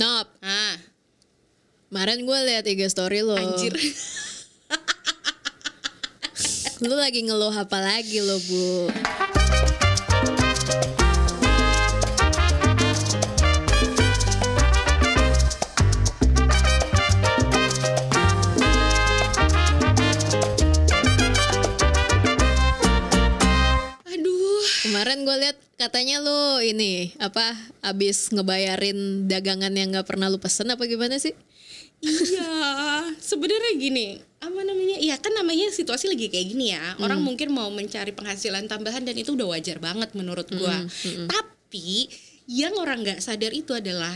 Nop, Ah, kemarin gue liat IG story lo. anjir. Lu lagi ngeluh apa lagi lo, Bu? Aduh. Kemarin gue liat katanya lu ini apa abis ngebayarin dagangan yang nggak pernah lu pesen apa gimana sih? Iya, sebenarnya gini, apa namanya? Ya kan namanya situasi lagi kayak gini ya. Orang mungkin mau mencari penghasilan tambahan dan itu udah wajar banget menurut gua. Tapi yang orang nggak sadar itu adalah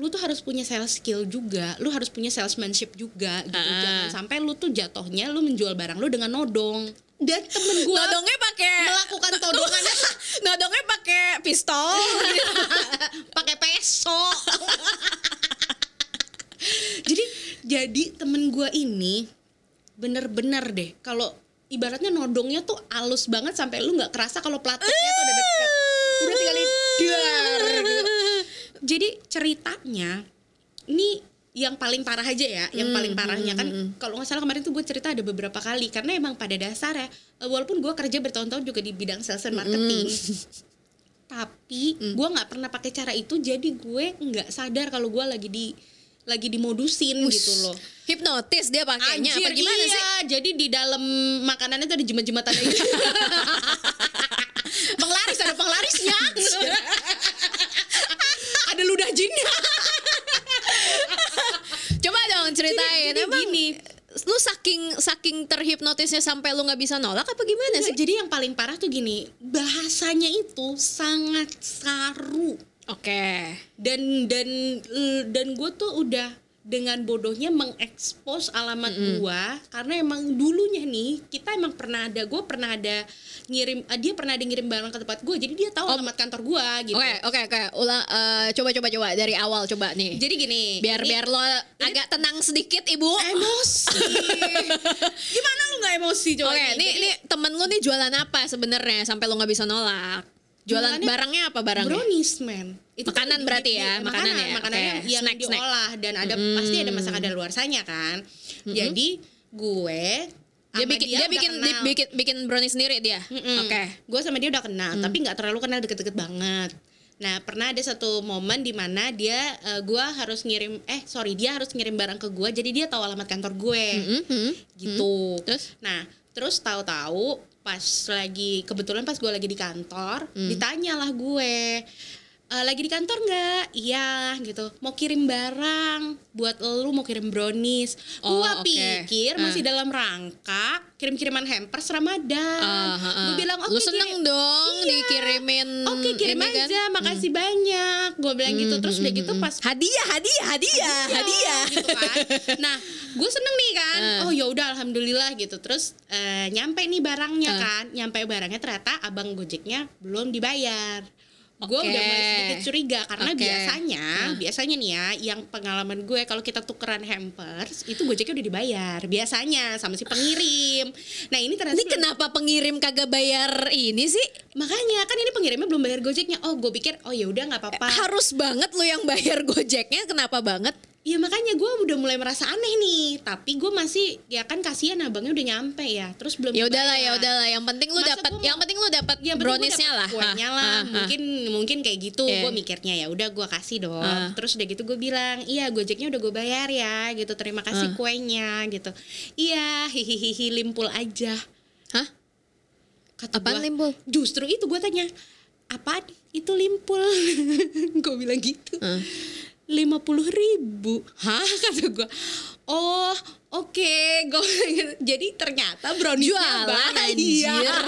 lu tuh harus punya sales skill juga, lu harus punya salesmanship juga gitu. Ah. Jangan sampai lu tuh jatuhnya lu menjual barang lu dengan nodong. Dan temen gua Nodongnya pakai melakukan todongannya Nodongnya pakai pistol. pakai peso. jadi jadi temen gue ini bener-bener deh kalau ibaratnya nodongnya tuh halus banget sampai lu nggak kerasa kalau platoknya tuh udah dekat udah tinggal dar gitu. jadi ceritanya ini yang paling parah aja ya yang paling parahnya. kan kalau nggak salah kemarin tuh gue cerita ada beberapa kali karena emang pada dasarnya eh, walaupun gue kerja bertahun-tahun juga di bidang sales and marketing tapi gue nggak pernah pakai cara itu jadi gue nggak sadar kalau gue lagi di lagi dimodusin gitu loh. Hipnotis dia pakainya apa gimana iya. sih? jadi di dalam makanannya tuh ada jimat-jimatan gitu penglaris ada penglarisnya. Ada ludah jinnya Coba dong ceritain. jadi Emang gini. lu saking saking terhipnotisnya sampai lu nggak bisa nolak apa gimana sih? jadi yang paling parah tuh gini bahasanya itu sangat saru Oke. dan dan dan gue tuh udah dengan bodohnya mengekspos alamat gua karena emang dulunya nih kita emang pernah ada gue pernah ada ngirim ah, dia pernah ada ngirim barang ke tempat gue jadi dia tahu alamat kantor gua gitu Oke, oke, oke. Ulang eh, coba coba coba dari awal coba nih. jadi gini biar ini biar lo agak tenang sedikit, Ibu. emosi gimana lu nggak emosi coba Oke, nih Jadi, nih temen lu nih jualan apa sebenarnya sampai lu nggak bisa nolak? Jualan Jualannya barangnya apa barangnya? brownies man Makanan kan berarti di- ya, di- makanan makanan ya, makanan oke. yang, Snack, snack. diolah dan ada pasti ada masak ada luar sana kan jadi gue Dia bikin dia, bikin dia bikin bikin brownies sendiri dia. Oke. gue sama dia udah kenal tapi nggak terlalu kenal deket-deket banget nah pernah ada satu momen di mana dia eh, gue harus ngirim eh sorry dia harus ngirim barang ke gue jadi dia tahu alamat kantor gue Mhm. gitu Terus? nah terus tahu-tahu pas lagi kebetulan pas gue lagi di kantor ditanyalah gue "Eh, lagi di kantor nggak iya gitu mau kirim barang buat lu mau kirim brownies Oh, gua oke. pikir Ah. masih dalam rangka kirim-kiriman hampers ramadan Ah, ah, ah. gue bilang oke lu seneng kirim." dong Iya. dikirimin Oke kirim ini kan? aja, makasih banyak. Gue bilang gitu, terus udah gitu pas Hadiah, hadiah, hadiah, hadiah. gitu kan. Nah, gue seneng nih kan. Ah. Oh ya udah, alhamdulillah gitu. Terus eh, nyampe nih barangnya Ah. kan. Nyampe barangnya ternyata abang gojeknya belum dibayar. Gue Oke. udah mulai sedikit curiga karena Oke. biasanya, Ah. biasanya nih ya, yang pengalaman gue kalau kita tukeran hampers itu gojeknya udah dibayar. Biasanya sama si pengirim. Nah ini ternyata Ini belum- kenapa pengirim kagak bayar ini sih? makanya kan ini pengirimnya belum bayar gojeknya. Oh gue pikir oh ya udah nggak apa-apa. Harus banget lu yang bayar Gojeknya, kenapa banget? Iya makanya gue udah mulai merasa aneh nih, tapi gue masih ya kan kasihan abangnya udah nyampe ya, terus belum. Ya udahlah, ya udahlah. Yang penting lu dapat, yang penting lu dapat gua browniesnya lah. kuenya Ah, lah, ah, ah. mungkin mungkin kayak gitu. Iya. Gue mikirnya ya udah gue kasih dong. Ah. Terus udah gitu gue bilang, iya gojeknya udah gue bayar ya, gitu. Terima kasih kuenya, gitu. Iya, hihihi limpul aja. Hah? Kata Apaan gua, limpul? Justru itu gue tanya, apaan itu limpul? gue bilang gitu. Ah. Lima puluh ribu hah kata gue oh oke gue jadi ternyata browniesnya Jualan, bayar anjir.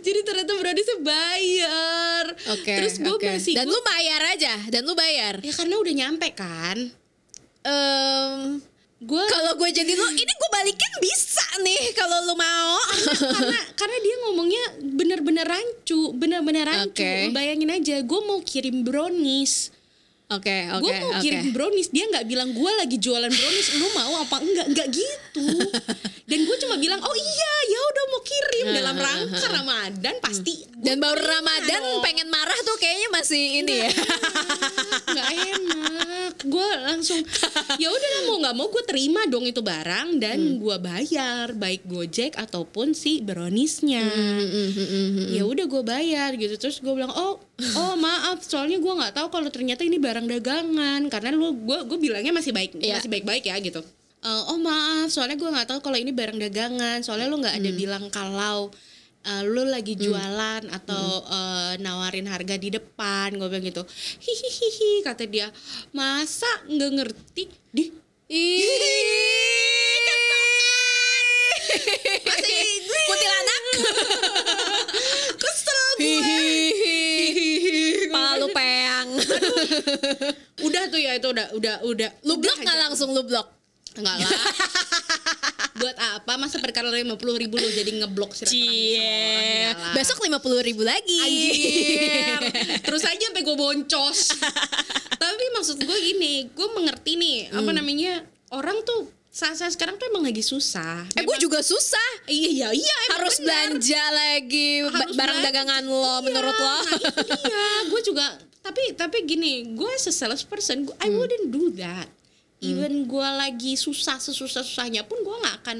jadi ternyata browniesnya bayar Oke. terus gue oke. masih Dan gua- lu bayar aja, dan lu bayar. ya karena udah nyampe kan Em, gue kalau gue jadi lu, ini gue balikin bisa nih kalau lu mau. karena karena dia ngomongnya bener-bener rancu bener-bener rancu. Lu bayangin aja gue mau kirim brownies Oke, oke, gue mau oke. kirim brownies dia nggak bilang gue lagi jualan brownies lu mau apa enggak enggak gitu dan gue cuma bilang oh iya ya udah mau kirim. Dalam rangka ramadan pasti gua Dan baru Ramadan dong. pengen marah tuh kayaknya masih ini ya. nggak enak. Gue langsung ya udah lah, mau nggak mau gue terima dong itu barang dan Hmm. gue bayar baik gojek ataupun si browniesnya. Hmm, ya udah gue bayar gitu. Terus gue bilang oh oh maaf soalnya gue nggak tahu kalau ternyata ini barang dagangan. Karena lu gue gue bilangnya masih baik Iya. masih baik baik ya gitu Eh, oh maaf soalnya gue nggak tahu kalau ini barang dagangan. Soalnya lu nggak ada Hmm. bilang kalau eh, lu lagi jualan atau eh, nawarin harga di depan gue bilang gitu. Hihihihi kata dia. Masa nggak ngerti? Di. Ih, masih kuntilanak. kesel gue. Palu peang. udah tuh ya itu udah udah udah Lu blok nggak langsung? Lu blok? Enggak lah. Buat apa? Masa perkara lima puluh ribu lo jadi ngeblok sih Cie. Besok lima puluh ribu lagi. Anjir. Terus aja sampai gue boncos. Tapi maksud gue gini, gue mengerti nih apa Hmm. namanya orang tuh saat-saat sekarang tuh emang lagi susah. Eh gue juga susah. Iya iya iya emang Harus benar. belanja lagi Harus barang belanja. dagangan lo Iya, menurut lo. Nah, itu dia. Gue juga tapi tapi gini, gue as a salesperson, gua- I Hmm. wouldn't do that. Even gue lagi susah sesusah susahnya pun gue nggak akan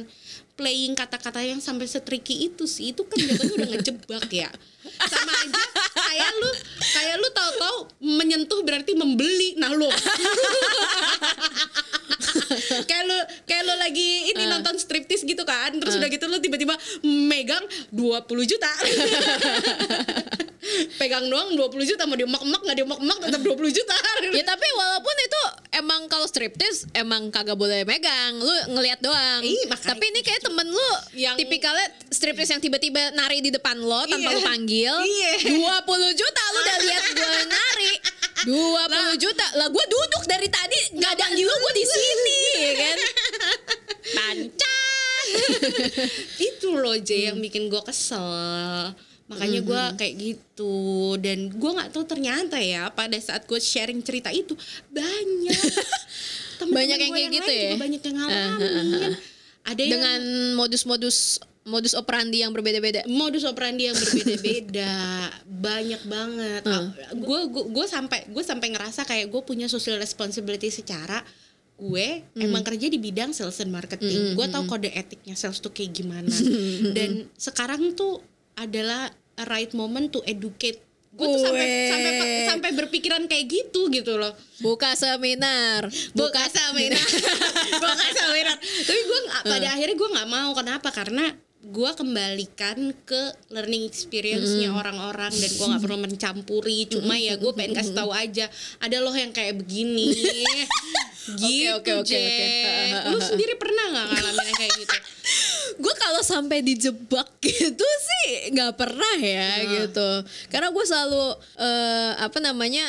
playing kata-kata yang sampai setriki itu sih. Itu kan jatuhnya udah ngejebak ya. Sama aja kayak lu kayak lu tahu-tahu menyentuh berarti membeli. Nah lu kayak lu kayak lu lagi ini Ah. nonton striptis gitu kan terus udah gitu lu tiba-tiba megang 20 juta pegang doang 20 juta mau diemak-emak nggak diemak-emak tetap 20 juta Ya tapi walaupun itu emang kalau striptis emang kagak boleh megang, lu ngelihat doang. Ih, tapi ini kayak temen lu Yang- tipikalnya striptis yang tiba-tiba nari di depan lo tanpa Iya. lu panggil. Iya. 20 juta lu udah lihat gue nari. 20 juta. Lah gue duduk dari tadi nggak ada lu gue di sini, ya kan? Pancan. itu loh J yang bikin gue kesel makanya gue kayak gitu. Dan gue nggak tahu ternyata ya pada saat gue sharing cerita itu banyak temen-temen Banyak yang kayak gitu ya? banyak yang Ah, ah, ah, ngalamin. Ada yang Dengan modus-modus modus operandi yang berbeda-beda. modus operandi yang berbeda-beda. Banyak banget. Hmm. gue gue sampai gue sampai ngerasa kayak gue punya social responsibility secara gue Hmm. emang kerja di bidang sales and marketing. Gue tahu kode etiknya sales tuh kayak gimana. Hmm, dan sekarang tuh adalah a right moment to educate. Gue tuh sampai sampai sampai berpikiran kayak gitu gitu loh. Buka seminar. buka seminar. buka seminar. Tapi gue pada akhirnya gue nggak mau. Kenapa? Karena gue kembalikan ke learning experience-nya orang-orang dan gue nggak perlu mencampuri. Cuma ya gue pengen kasih tahu aja ada loh yang kayak begini. Gitu oke, oke, oke. lu sendiri pernah nggak ngalamin yang kayak gitu gue kalau sampai dijebak gitu sih nggak pernah ya gitu karena gue selalu eh, apa namanya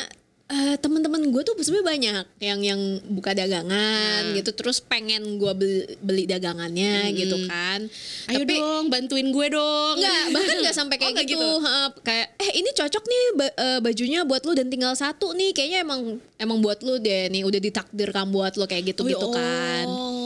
eh, teman-teman gue tuh sebenarnya banyak yang yang buka dagangan gitu terus pengen gue beli, beli dagangannya gitu kan ayo tapi dong bantuin gue dong Enggak, bahkan nggak sampai Oh, kayak nggak gitu. Ha, kayak eh ini cocok nih ba- eh, bajunya buat lu dan tinggal satu nih. Kayaknya emang emang buat lu deh nih udah ditakdirkan buat lu kayak gitu-gitu Oh, kan. oh.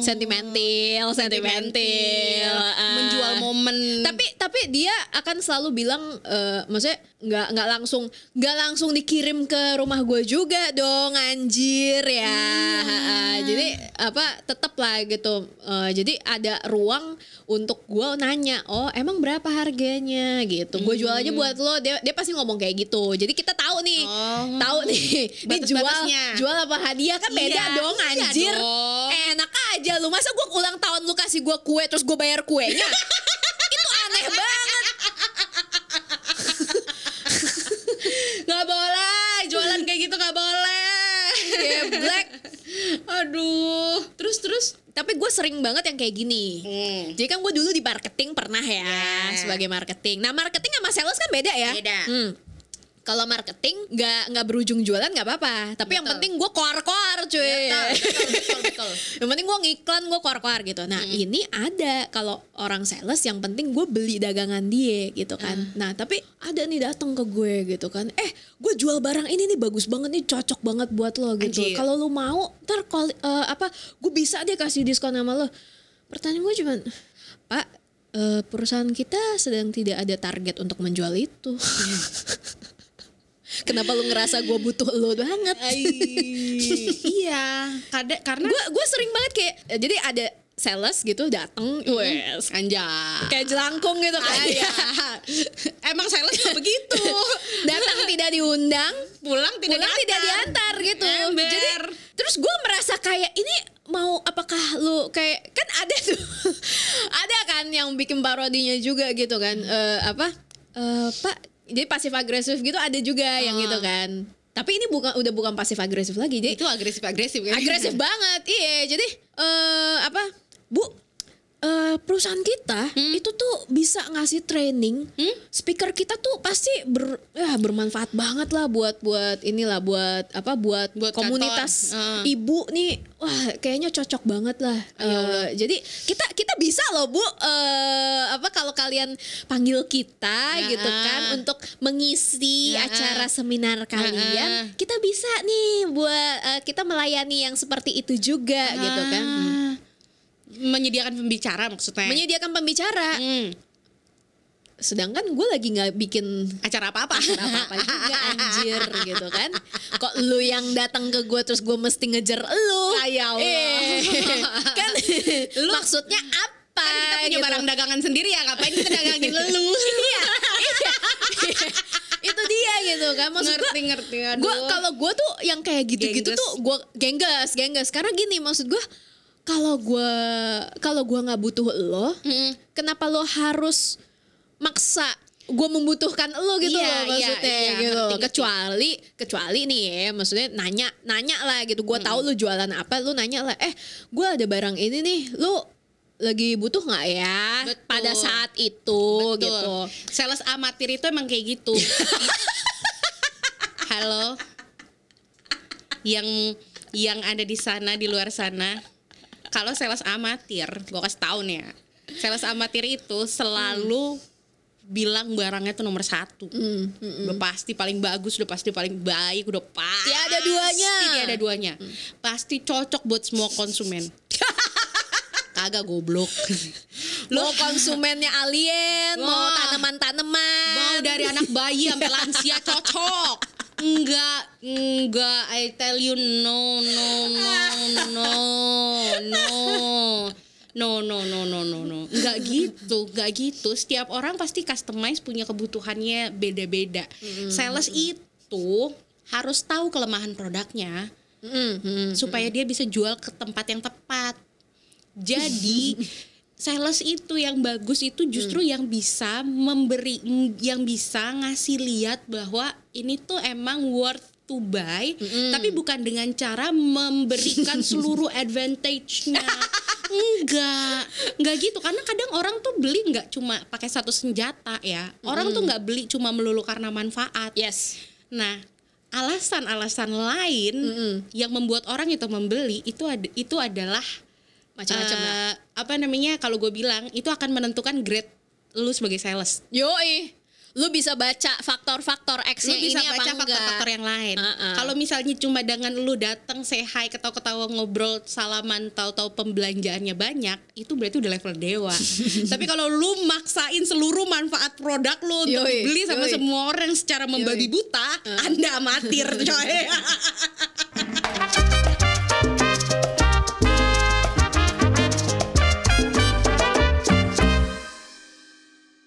Sentimental, sentimental. ah. menjual momen Tapi tapi dia akan selalu bilang eh, maksudnya nggak nggak langsung nggak langsung dikirim ke rumah gue juga dong anjir ya. Ha, ha. Jadi apa tetap lah gitu. Eh, jadi ada ruang untuk gue nanya, oh emang berapa harganya gitu. Gue jual aja buat lo. Dia dia pasti ngomong kayak gitu. Jadi kita tahu nih, Oh. tahu nih, ini jual jual apa hadiah kan beda Iya, dong iya anjir. dong. Enak aja lu masa gue ulang tahun lu kasih gue kue terus gue bayar kuenya. Itu aneh banget. nggak boleh jualan kayak gitu nggak boleh Geblek. aduh terus terus Tapi gue sering banget yang kayak gini. Hmm. Jadi kan gue dulu di marketing pernah ya Ya. sebagai marketing. Nah marketing sama sales kan beda ya. Beda. Hmm. Kalau marketing nggak nggak berujung jualan nggak apa-apa. Tapi yang Betul. penting gue koar-koar cuy. Betul, betul, betul, betul. yang penting gue ngiklan gue koar-koar gitu. Nah ini ada kalau orang sales yang penting gue beli dagangan dia gitu kan. Nah tapi ada nih datang ke gue gitu kan. Eh gue jual barang ini nih bagus banget nih cocok banget buat lo gitu. Kalau lo mau ntar kali- eh, apa gue bisa deh kasih diskon sama lo. Pertanyaan gue cuman pak eh, perusahaan kita sedang tidak ada target untuk menjual itu kenapa lu ngerasa gue butuh lo banget iya, kada, karena gue gue sering banget kayak jadi ada sales gitu datang wes anjay. kayak jelangkung gitu kan iya. Emang sales tuh begitu. datang tidak diundang Pulang tidak pulang tidak diantar gitu Ember. jadi terus gue merasa kayak ini mau apakah lu kayak kan ada tuh ada kan yang bikin parodinya juga gitu kan Eh, apa Eh, pak jadi pasif agresif gitu ada juga yang Ah. gitu kan tapi ini bukan udah bukan pasif agresif lagi jadi Itu agresif-agresif kan? agresif banget iya jadi eh apa bu eh, perusahaan kita itu tuh bisa ngasih training Hmm? speaker kita tuh pasti ber ya bermanfaat banget lah buat buat inilah buat apa buat, Buat komunitas. Ah. ibu nih wah kayaknya cocok banget lah Eh, jadi kita kita bisa loh bu eh, apa kalau kalian panggil kita Ya. gitu kan untuk mengisi Ya. acara seminar kalian kita bisa nih buat eh, kita melayani yang seperti itu juga gitu kan Hmm. Ah. Menyediakan pembicara maksudnya. menyediakan pembicara Hmm. sedangkan gue lagi nggak bikin Acara apa-apa? apa apa juga anjir gitu kan kok lu yang datang ke gue terus gue mesti ngejar lu Ah, ya Allah. Eh, kan lu maksudnya apa Kan kita punya gitu. barang dagangan sendiri ya, ngapain kita dagangin lu? iya, itu dia gitu kan maksud gue ngerti ngerti gue kalau gue tuh yang kayak gitu-gitu tuh gue gengges gengges karena gini maksud gue kalau gue kalau gue nggak butuh lo Mm-mm. kenapa lo harus maksa gue membutuhkan lo gitu Iya, loh iya, maksudnya iya, gitu ngerti, ngerti. kecuali kecuali nih ya maksudnya nanya nanya lah gitu gue tahu lu jualan apa lu nanya lah eh gue ada barang ini nih lu lagi butuh nggak ya Betul. pada saat itu Betul. gitu Sales amatir itu emang kayak gitu. Halo. Yang yang ada di sana di luar sana. Kalau sales amatir, gue kasih tahu nih ya. Sales amatir itu selalu bilang barangnya tuh nomor satu. Hmm, hmm, Udah pasti paling bagus, udah pasti paling baik, udah pasti Tiada duanya. Tiada duanya. Pasti cocok buat semua konsumen. Kagak goblok. mau konsumennya alien mau tanaman-tanaman mau dari anak bayi sampai lansia cocok Enggak, enggak. I tell you no, no, no, no, no. No, no, no, no, no, no. Enggak gitu, enggak gitu. Setiap orang pasti customize punya kebutuhannya beda-beda. Mm -hmm. Sales itu harus tahu kelemahan produknya mm -hmm. supaya dia bisa jual ke tempat yang tepat. Jadi sales itu yang bagus itu justru yang bisa memberi yang bisa ngasih lihat bahwa ini tuh emang worth to buy tapi bukan dengan cara memberikan seluruh advantage-nya. Enggak, enggak gitu karena kadang orang tuh beli nggak cuma pakai satu senjata ya. Orang tuh nggak beli cuma melulu karena manfaat. yes Nah, alasan-alasan lain Mm-mm. yang membuat orang itu membeli itu ad- itu adalah macam-macam lah. eh, apa namanya kalau gue bilang itu akan menentukan grade lu sebagai sales. Yoi, lu bisa baca faktor-faktor Lu X-nya bisa ini apa baca faktor-faktor yang lain. Uh-uh. Kalau misalnya cuma dengan lu datang say hi, ketawa-ketawa ngobrol, salaman, tahu-tahu pembelanjaannya banyak, itu berarti udah level dewa. Tapi kalau lu maksain seluruh manfaat produk lu untuk Yoi, dibeli sama yoi. semua orang secara membabi buta, Anda amatir coy.